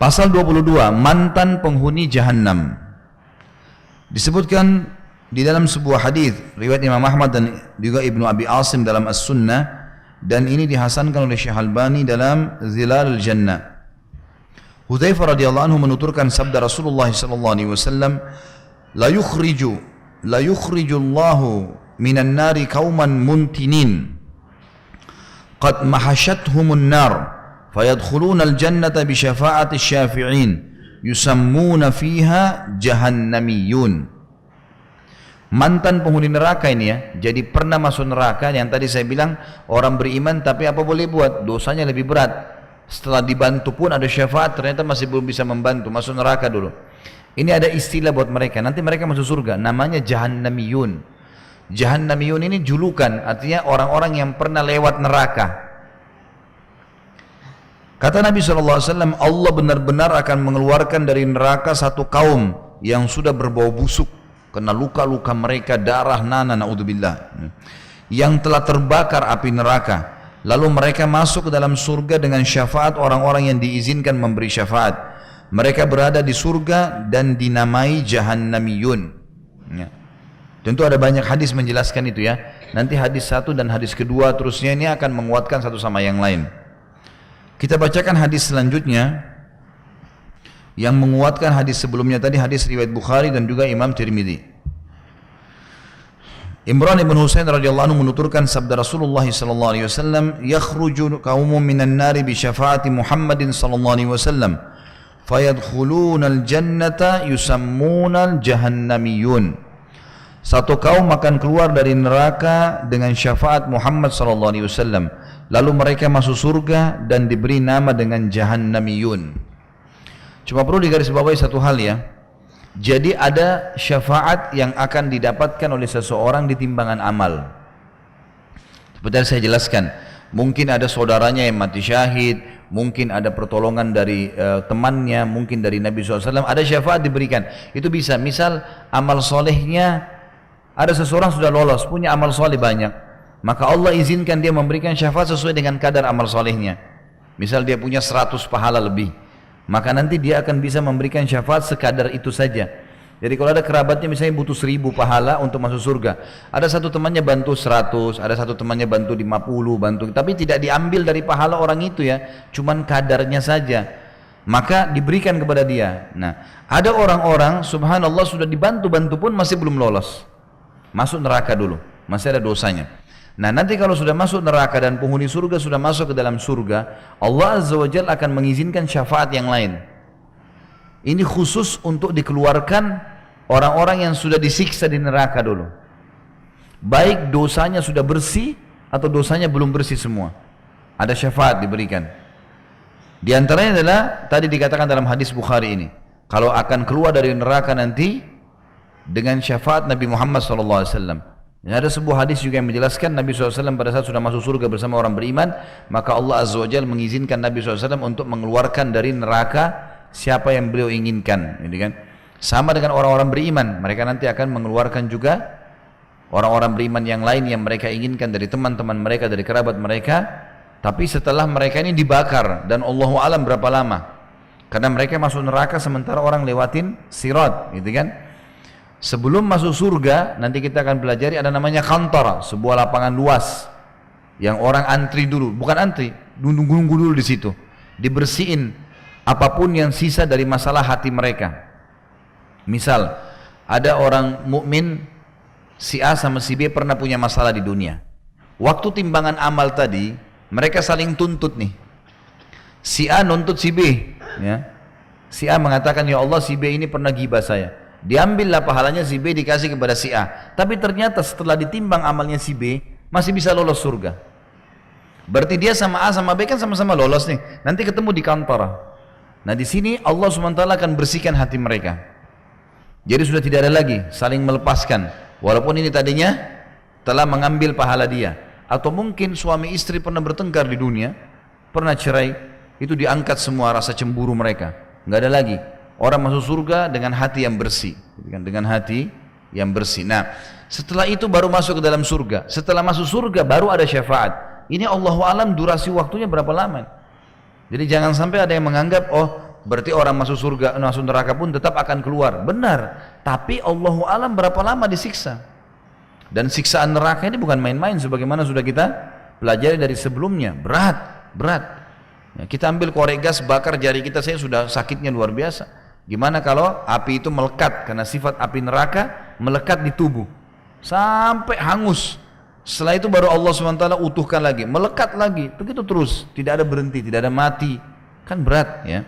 Pasal 22, mantan penghuni jahannam. Disebutkan di dalam sebuah hadis riwayat Imam Ahmad dan juga Ibnu Abi Asim dalam As-Sunnah dan ini dihasankan oleh Syekh Albani dalam Zilal Al-Jannah. Hudzaifah radhiyallahu anhu menuturkan sabda Rasulullah sallallahu alaihi wasallam, "La yukhriju la yukhriju Allahu minan nari kauman muntinin qad mahashathumun fayadkhuluna al-jannata bi syafaati syafi'in yusammuna fiha jahannamiyun mantan penghuni neraka ini ya jadi pernah masuk neraka yang tadi saya bilang orang beriman tapi apa boleh buat? Dosanya lebih berat. Setelah dibantu pun ada syafaat ternyata masih belum bisa membantu masuk neraka dulu. Ini ada istilah buat mereka nanti mereka masuk surga namanya jahannamiyun. Jahannamiyun ini julukan artinya orang-orang yang pernah lewat neraka. Kata Nabi SAW, Allah benar-benar akan mengeluarkan dari neraka satu kaum yang sudah berbau busuk kena luka-luka mereka darah nana naudzubillah. Yang telah terbakar api neraka. Lalu mereka masuk ke dalam surga dengan syafaat orang-orang yang diizinkan memberi syafaat. Mereka berada di surga dan dinamai jahannamiyun. Ya. tentu ada banyak hadis menjelaskan itu ya. Nanti hadis satu dan hadis kedua terusnya ini akan menguatkan satu sama yang lain kita bacakan hadis selanjutnya yang menguatkan hadis sebelumnya tadi hadis riwayat Bukhari dan juga Imam Tirmidzi. Imran ibn Husain radhiyallahu anhu menuturkan sabda Rasulullah sallallahu alaihi wasallam, "Yakhruju qaumun minan nari bi syafaati Muhammadin sallallahu alaihi wasallam, fayadkhuluna al-jannata yusammuna al-jahannamiyun." Satu kaum akan keluar dari neraka dengan syafaat Muhammad sallallahu alaihi wasallam. Lalu mereka masuk surga dan diberi nama dengan Jahannamiyun. Cuma perlu digarisbawahi satu hal ya. Jadi ada syafaat yang akan didapatkan oleh seseorang di timbangan amal. Seperti yang saya jelaskan, mungkin ada saudaranya yang mati syahid, mungkin ada pertolongan dari uh, temannya, mungkin dari Nabi SAW, ada syafaat diberikan. Itu bisa, misal amal solehnya, ada seseorang sudah lolos, punya amal soleh banyak, maka Allah izinkan dia memberikan syafaat sesuai dengan kadar amal solehnya. Misal dia punya 100 pahala lebih, maka nanti dia akan bisa memberikan syafaat sekadar itu saja. Jadi kalau ada kerabatnya misalnya butuh seribu pahala untuk masuk surga. Ada satu temannya bantu 100, ada satu temannya bantu 50, bantu. Tapi tidak diambil dari pahala orang itu ya, cuman kadarnya saja. Maka diberikan kepada dia. Nah, ada orang-orang subhanallah sudah dibantu-bantu pun masih belum lolos. Masuk neraka dulu, masih ada dosanya. Nah nanti kalau sudah masuk neraka dan penghuni surga sudah masuk ke dalam surga, Allah Azza wa Jal akan mengizinkan syafaat yang lain. Ini khusus untuk dikeluarkan orang-orang yang sudah disiksa di neraka dulu. Baik dosanya sudah bersih atau dosanya belum bersih semua. Ada syafaat diberikan. Di antaranya adalah tadi dikatakan dalam hadis Bukhari ini. Kalau akan keluar dari neraka nanti dengan syafaat Nabi Muhammad SAW. Ya, ada sebuah hadis juga yang menjelaskan Nabi SAW pada saat sudah masuk surga bersama orang beriman, maka Allah Azza wa Jal mengizinkan Nabi SAW untuk mengeluarkan dari neraka siapa yang beliau inginkan. Gitu kan? Sama dengan orang-orang beriman, mereka nanti akan mengeluarkan juga orang-orang beriman yang lain yang mereka inginkan dari teman-teman mereka, dari kerabat mereka, tapi setelah mereka ini dibakar dan Allah alam berapa lama. Karena mereka masuk neraka sementara orang lewatin sirat, gitu kan? Sebelum masuk surga, nanti kita akan pelajari ada namanya kantor, sebuah lapangan luas yang orang antri dulu, bukan antri, nunggu-nunggu dulu di situ, dibersihin apa pun yang sisa dari masalah hati mereka. Misal, ada orang mukmin si A sama si B pernah punya masalah di dunia. Waktu timbangan amal tadi, mereka saling tuntut nih. Si A nuntut si B, ya. Si A mengatakan, "Ya Allah, si B ini pernah gibah saya." Diambillah pahalanya si B dikasih kepada si A. Tapi ternyata setelah ditimbang amalnya si B, masih bisa lolos surga. Berarti dia sama A sama B kan sama-sama lolos nih. Nanti ketemu di kantor. Nah di sini Allah SWT akan bersihkan hati mereka. Jadi sudah tidak ada lagi saling melepaskan. Walaupun ini tadinya telah mengambil pahala dia. Atau mungkin suami istri pernah bertengkar di dunia, pernah cerai, itu diangkat semua rasa cemburu mereka. Nggak ada lagi. Orang masuk surga dengan hati yang bersih, dengan hati yang bersih. Nah, setelah itu baru masuk ke dalam surga. Setelah masuk surga baru ada syafaat. Ini Allah alam durasi waktunya berapa lama? Jadi jangan sampai ada yang menganggap oh berarti orang masuk surga, masuk neraka pun tetap akan keluar. Benar. Tapi Allahu alam berapa lama disiksa? Dan siksaan neraka ini bukan main-main sebagaimana sudah kita pelajari dari sebelumnya. Berat, berat. Ya, kita ambil korek gas bakar jari kita saya sudah sakitnya luar biasa. Gimana kalau api itu melekat karena sifat api neraka melekat di tubuh sampai hangus. Setelah itu baru Allah SWT utuhkan lagi, melekat lagi, begitu terus, tidak ada berhenti, tidak ada mati, kan berat ya.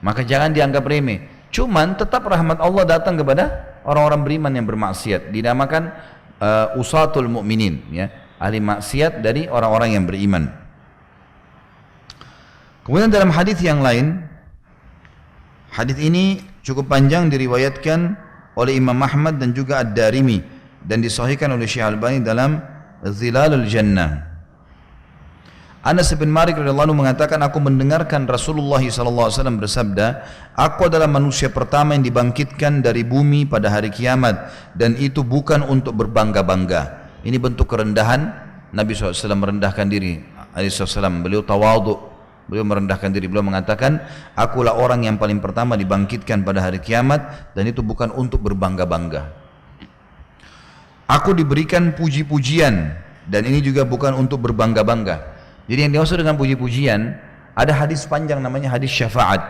Maka jangan dianggap remeh. Cuman tetap rahmat Allah datang kepada orang-orang beriman yang bermaksiat, dinamakan uh, usatul mukminin ya, ahli maksiat dari orang-orang yang beriman. Kemudian dalam hadis yang lain, hadis ini cukup panjang diriwayatkan oleh Imam Ahmad dan juga Ad-Darimi dan disahihkan oleh Syekh Albani dalam Zilalul Jannah. Anas bin Malik radhiyallahu anhu mengatakan aku mendengarkan Rasulullah sallallahu alaihi wasallam bersabda, "Aku adalah manusia pertama yang dibangkitkan dari bumi pada hari kiamat dan itu bukan untuk berbangga-bangga." Ini bentuk kerendahan Nabi SAW merendahkan diri. SAW beliau tawadhu, beliau merendahkan diri. Beliau mengatakan, "Akulah orang yang paling pertama dibangkitkan pada hari kiamat dan itu bukan untuk berbangga-bangga." Aku diberikan puji-pujian dan ini juga bukan untuk berbangga-bangga. Jadi yang dimaksud dengan puji-pujian ada hadis panjang namanya hadis syafaat.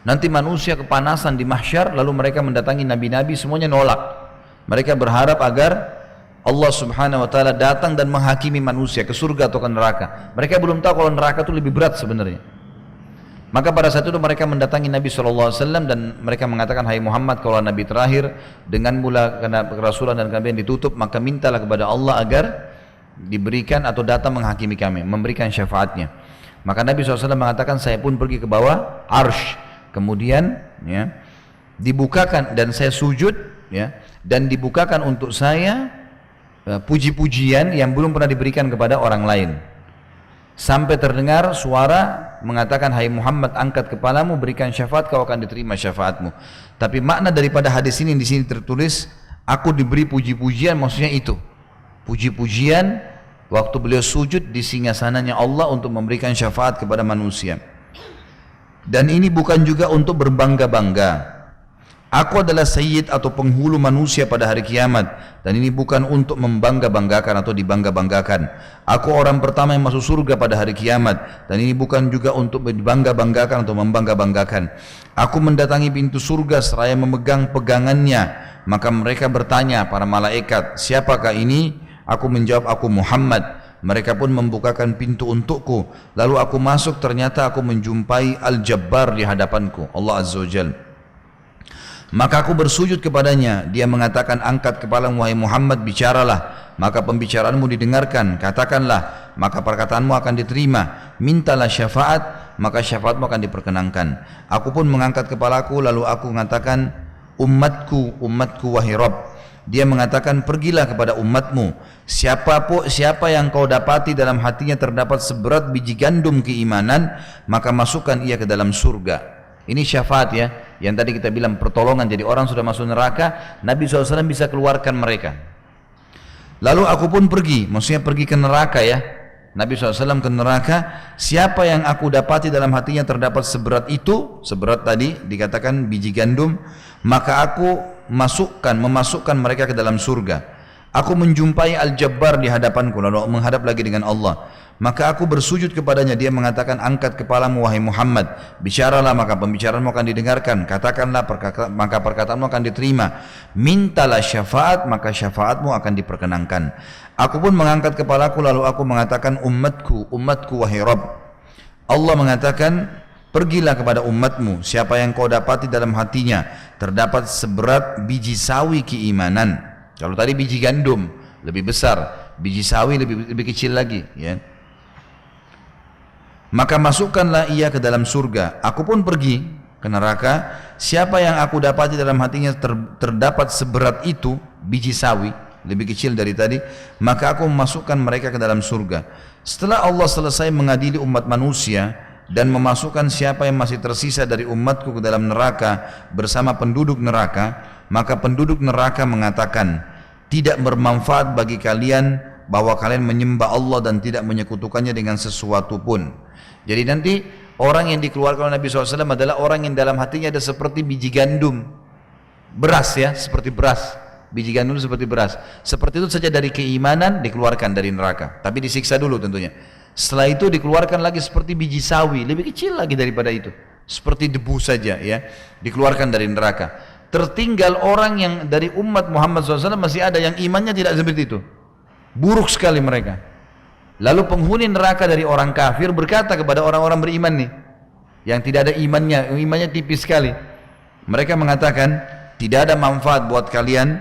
Nanti manusia kepanasan di mahsyar lalu mereka mendatangi nabi-nabi semuanya nolak. Mereka berharap agar Allah Subhanahu wa taala datang dan menghakimi manusia ke surga atau ke neraka. Mereka belum tahu kalau neraka itu lebih berat sebenarnya. Maka pada saat itu mereka mendatangi Nabi SAW dan mereka mengatakan, Hai Muhammad, kalau Nabi terakhir, dengan mula karena kerasulan dan kalian ditutup, maka mintalah kepada Allah agar diberikan atau datang menghakimi kami, memberikan syafaatnya. Maka Nabi SAW mengatakan, saya pun pergi ke bawah arsh. Kemudian ya, dibukakan dan saya sujud ya, dan dibukakan untuk saya puji-pujian yang belum pernah diberikan kepada orang lain. Sampai terdengar suara mengatakan hai Muhammad angkat kepalamu berikan syafaat kau akan diterima syafaatmu. Tapi makna daripada hadis ini di sini tertulis aku diberi puji-pujian maksudnya itu. Puji-pujian waktu beliau sujud di singgasananya Allah untuk memberikan syafaat kepada manusia. Dan ini bukan juga untuk berbangga-bangga Aku adalah sayyid atau penghulu manusia pada hari kiamat dan ini bukan untuk membangga-banggakan atau dibangga-banggakan. Aku orang pertama yang masuk surga pada hari kiamat dan ini bukan juga untuk dibangga-banggakan atau membangga-banggakan. Aku mendatangi pintu surga seraya memegang pegangannya. Maka mereka bertanya para malaikat, "Siapakah ini?" Aku menjawab, "Aku Muhammad." Mereka pun membukakan pintu untukku. Lalu aku masuk ternyata aku menjumpai Al-Jabbar di hadapanku. Allah Azza wa Jalla. Maka aku bersujud kepadanya. Dia mengatakan, angkat kepala wahai Muhammad, bicaralah. Maka pembicaraanmu didengarkan. Katakanlah, maka perkataanmu akan diterima. Mintalah syafaat, maka syafaatmu akan diperkenankan. Aku pun mengangkat kepalaku, lalu aku mengatakan, umatku, umatku wahai Rabb. Dia mengatakan, pergilah kepada umatmu. Siapa siapa yang kau dapati dalam hatinya terdapat seberat biji gandum keimanan, maka masukkan ia ke dalam surga. Ini syafaat ya, yang tadi kita bilang pertolongan. Jadi orang sudah masuk neraka, Nabi SAW bisa keluarkan mereka. Lalu aku pun pergi, maksudnya pergi ke neraka ya. Nabi SAW ke neraka, siapa yang aku dapati dalam hatinya terdapat seberat itu, seberat tadi dikatakan biji gandum, maka aku masukkan, memasukkan mereka ke dalam surga. Aku menjumpai Al-Jabbar di hadapanku lalu menghadap lagi dengan Allah. Maka aku bersujud kepadanya. Dia mengatakan, angkat kepalamu wahai Muhammad. Bicaralah maka pembicaraanmu akan didengarkan. Katakanlah perkata, maka perkataanmu akan diterima. Mintalah syafaat maka syafaatmu akan diperkenankan. Aku pun mengangkat kepalaku lalu aku mengatakan umatku, umatku wahai Rabb. Allah mengatakan, Pergilah kepada umatmu, siapa yang kau dapati dalam hatinya terdapat seberat biji sawi keimanan kalau tadi biji gandum lebih besar, biji sawi lebih lebih kecil lagi, ya. Maka masukkanlah ia ke dalam surga. Aku pun pergi ke neraka. Siapa yang aku dapati dalam hatinya ter, terdapat seberat itu biji sawi lebih kecil dari tadi, maka aku memasukkan mereka ke dalam surga. Setelah Allah selesai mengadili umat manusia dan memasukkan siapa yang masih tersisa dari umatku ke dalam neraka bersama penduduk neraka, maka penduduk neraka mengatakan, tidak bermanfaat bagi kalian bahwa kalian menyembah Allah dan tidak menyekutukannya dengan sesuatu pun. Jadi nanti Orang yang dikeluarkan oleh Nabi SAW adalah orang yang dalam hatinya ada seperti biji gandum. Beras ya, seperti beras. Biji gandum seperti beras. Seperti itu saja dari keimanan dikeluarkan dari neraka. Tapi disiksa dulu tentunya. Setelah itu dikeluarkan lagi seperti biji sawi. Lebih kecil lagi daripada itu. Seperti debu saja ya. Dikeluarkan dari neraka. Tertinggal orang yang dari umat Muhammad SAW masih ada yang imannya tidak seperti itu. Buruk sekali mereka. Lalu penghuni neraka dari orang kafir berkata kepada orang-orang beriman nih, yang tidak ada imannya, imannya tipis sekali. Mereka mengatakan, tidak ada manfaat buat kalian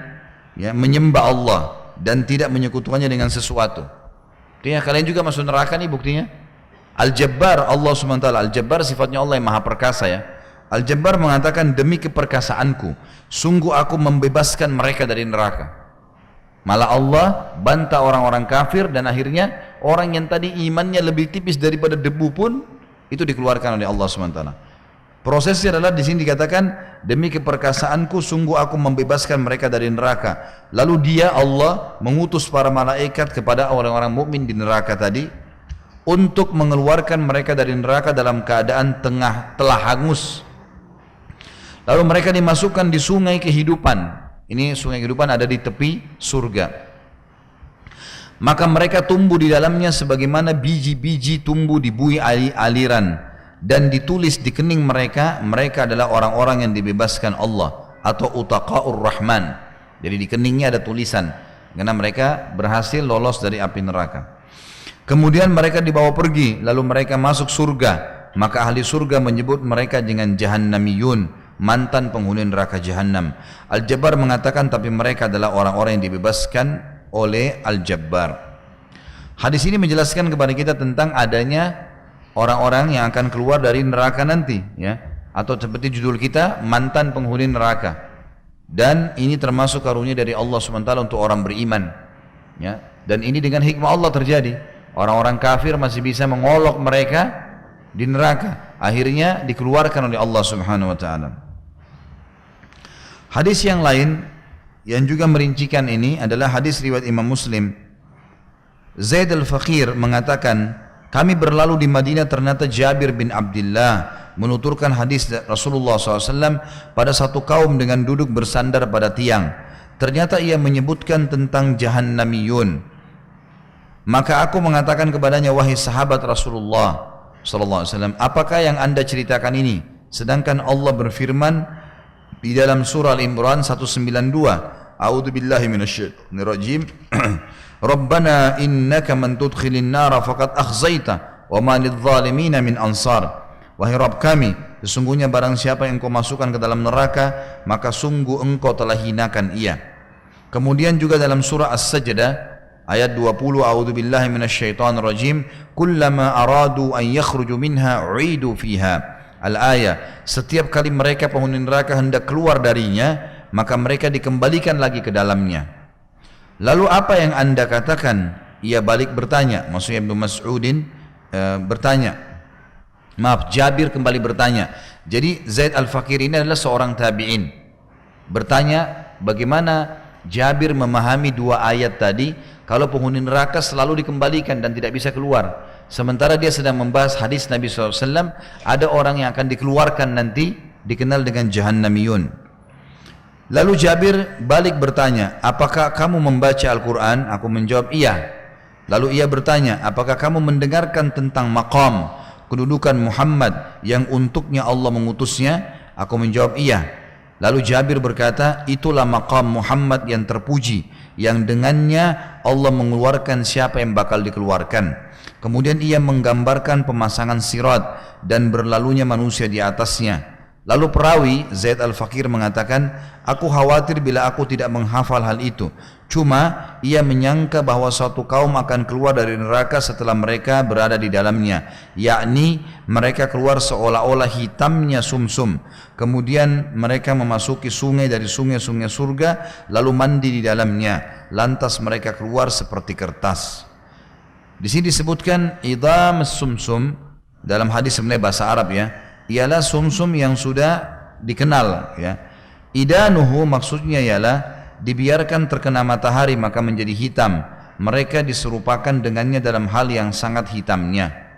ya, menyembah Allah dan tidak menyekutukannya dengan sesuatu. Artinya kalian juga masuk neraka nih buktinya. Al-Jabbar Allah SWT, Al-Jabbar sifatnya Allah yang maha perkasa ya. Al-Jabbar mengatakan demi keperkasaanku, sungguh aku membebaskan mereka dari neraka. Malah Allah bantah orang-orang kafir dan akhirnya orang yang tadi imannya lebih tipis daripada debu pun itu dikeluarkan oleh Allah SWT. Prosesnya adalah di sini dikatakan demi keperkasaanku sungguh aku membebaskan mereka dari neraka. Lalu dia Allah mengutus para malaikat kepada orang-orang mukmin di neraka tadi untuk mengeluarkan mereka dari neraka dalam keadaan tengah telah hangus. Lalu mereka dimasukkan di sungai kehidupan ini sungai kehidupan ada di tepi surga. Maka mereka tumbuh di dalamnya sebagaimana biji-biji tumbuh di bui aliran dan ditulis di kening mereka mereka adalah orang-orang yang dibebaskan Allah atau utaqaur rahman. Jadi di keningnya ada tulisan karena mereka berhasil lolos dari api neraka. Kemudian mereka dibawa pergi lalu mereka masuk surga maka ahli surga menyebut mereka dengan jahannamiyun mantan penghuni neraka jahanam. Al-Jabbar mengatakan tapi mereka adalah orang-orang yang dibebaskan oleh Al-Jabbar. Hadis ini menjelaskan kepada kita tentang adanya orang-orang yang akan keluar dari neraka nanti ya atau seperti judul kita mantan penghuni neraka. Dan ini termasuk karunia dari Allah SWT untuk orang beriman. Ya. Dan ini dengan hikmah Allah terjadi. Orang-orang kafir masih bisa mengolok mereka di neraka. Akhirnya dikeluarkan oleh Allah Subhanahu wa taala. Hadis yang lain yang juga merincikan ini adalah hadis riwayat Imam Muslim. Zaid al-Fakir mengatakan, kami berlalu di Madinah ternyata Jabir bin Abdullah menuturkan hadis Rasulullah SAW pada satu kaum dengan duduk bersandar pada tiang. Ternyata ia menyebutkan tentang jahannamiyun. Maka aku mengatakan kepadanya, wahai sahabat Rasulullah SAW, apakah yang anda ceritakan ini? Sedangkan Allah berfirman, di dalam surah Al-Imran 192 A'udzu billahi minasyaitonir rajim Rabbana innaka man tudkhilin nara faqad akhzaita wa ma lidh-dhalimin min ansar. Wahai Rabb kami sesungguhnya barang siapa yang kau masukkan ke dalam neraka maka sungguh engkau telah hinakan ia. Kemudian juga dalam surah As-Sajdah ayat 20 A'udzu billahi minasyaitonir rajim kullama aradu an yakhruju minha u'idu fiha Al-ayah, setiap kali mereka penghuni neraka hendak keluar darinya, maka mereka dikembalikan lagi ke dalamnya. Lalu apa yang anda katakan? Ia balik bertanya, maksudnya Ibnu Mas'udin e, bertanya. Maaf, Jabir kembali bertanya. Jadi Zaid Al-Fakir ini adalah seorang tabi'in. Bertanya bagaimana Jabir memahami dua ayat tadi kalau penghuni neraka selalu dikembalikan dan tidak bisa keluar. Sementara dia sedang membahas hadis Nabi SAW, ada orang yang akan dikeluarkan nanti dikenal dengan Jahannamiyun. Lalu Jabir balik bertanya, apakah kamu membaca Al-Quran? Aku menjawab, iya. Lalu ia bertanya, apakah kamu mendengarkan tentang maqam, kedudukan Muhammad yang untuknya Allah mengutusnya? Aku menjawab, iya. Lalu Jabir berkata, itulah maqam Muhammad yang terpuji, yang dengannya Allah mengeluarkan siapa yang bakal dikeluarkan. Kemudian ia menggambarkan pemasangan sirat dan berlalunya manusia di atasnya. Lalu perawi Zaid Al-Fakir mengatakan, Aku khawatir bila aku tidak menghafal hal itu. Cuma ia menyangka bahwa suatu kaum akan keluar dari neraka setelah mereka berada di dalamnya. Yakni mereka keluar seolah-olah hitamnya sumsum. -sum. Kemudian mereka memasuki sungai dari sungai-sungai surga lalu mandi di dalamnya. Lantas mereka keluar seperti kertas. Di sini disebutkan idam sumsum dalam hadis sebenarnya bahasa Arab ya, ialah sumsum yang sudah dikenal ya. Idanuhu maksudnya ialah dibiarkan terkena matahari maka menjadi hitam. Mereka diserupakan dengannya dalam hal yang sangat hitamnya.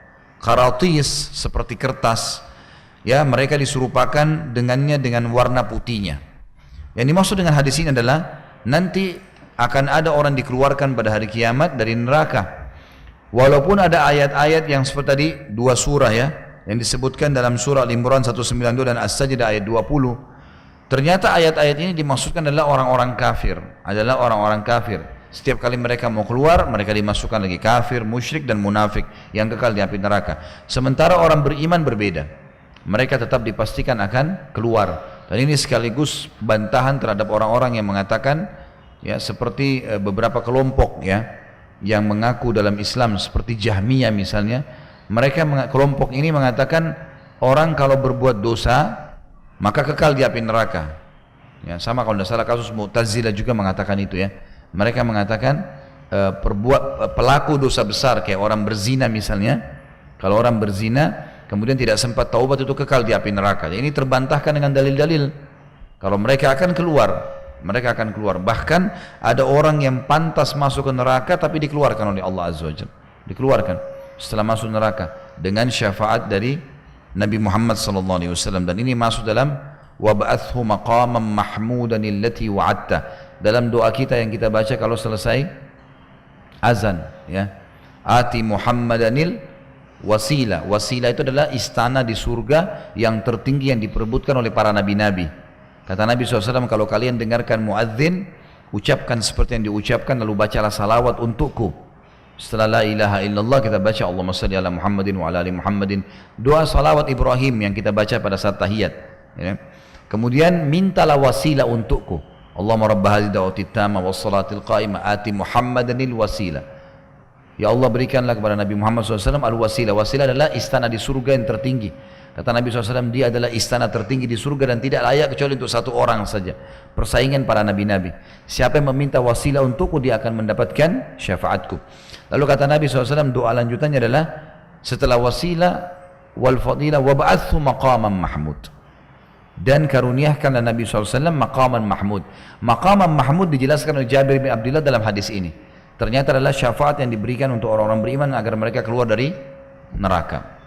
karatis seperti kertas ya mereka diserupakan dengannya dengan warna putihnya yang dimaksud dengan hadis ini adalah nanti akan ada orang dikeluarkan pada hari kiamat dari neraka walaupun ada ayat-ayat yang seperti tadi dua surah ya yang disebutkan dalam surah Al-Imran 192 dan As-Sajdah ayat 20 ternyata ayat-ayat ini dimaksudkan adalah orang-orang kafir adalah orang-orang kafir setiap kali mereka mau keluar, mereka dimasukkan lagi kafir, musyrik dan munafik yang kekal di api neraka. Sementara orang beriman berbeda. Mereka tetap dipastikan akan keluar. Dan ini sekaligus bantahan terhadap orang-orang yang mengatakan ya seperti e, beberapa kelompok ya yang mengaku dalam Islam seperti Jahmiyah misalnya, mereka kelompok ini mengatakan orang kalau berbuat dosa maka kekal di api neraka. Ya, sama kalau tidak salah kasus Mu'tazilah juga mengatakan itu ya mereka mengatakan uh, perbuat uh, pelaku dosa besar kayak orang berzina misalnya. Kalau orang berzina kemudian tidak sempat taubat itu kekal di api neraka. Jadi ini terbantahkan dengan dalil-dalil. Kalau mereka akan keluar, mereka akan keluar. Bahkan ada orang yang pantas masuk ke neraka tapi dikeluarkan oleh Allah Azza wa Dikeluarkan setelah masuk neraka dengan syafaat dari Nabi Muhammad sallallahu alaihi wasallam. Dan ini masuk dalam wa ba'athu maqaman mahmudan allati wa'adta. Dalam doa kita yang kita baca kalau selesai azan ya. Ati muhammadanil wasila. Wasila itu adalah istana di surga yang tertinggi yang diperebutkan oleh para nabi-nabi. Kata Nabi SAW kalau kalian dengarkan muadzin ucapkan seperti yang diucapkan lalu bacalah salawat untukku setelah la ilaha illallah kita baca Allahumma salli ala Muhammadin wa ala ali Muhammadin doa salawat Ibrahim yang kita baca pada saat tahiyat ya. kemudian mintalah wasilah untukku Allahumma rabb hadhihi da'wati tamma was salatil qa'imah ati Muhammadanil wasilah. Ya Allah berikanlah kepada Nabi Muhammad SAW al-wasilah. Wasilah adalah istana di surga yang tertinggi. Kata Nabi SAW, dia adalah istana tertinggi di surga dan tidak layak kecuali untuk satu orang saja. Persaingan para nabi-nabi. Siapa yang meminta wasilah untukku, dia akan mendapatkan syafaatku. Lalu kata Nabi SAW, doa lanjutannya adalah, setelah wasilah, wal fadilah, wa ba'athu maqaman mahmud dan karuniakanlah Nabi SAW maqaman mahmud maqaman mahmud dijelaskan oleh Jabir bin Abdullah dalam hadis ini ternyata adalah syafaat yang diberikan untuk orang-orang beriman agar mereka keluar dari neraka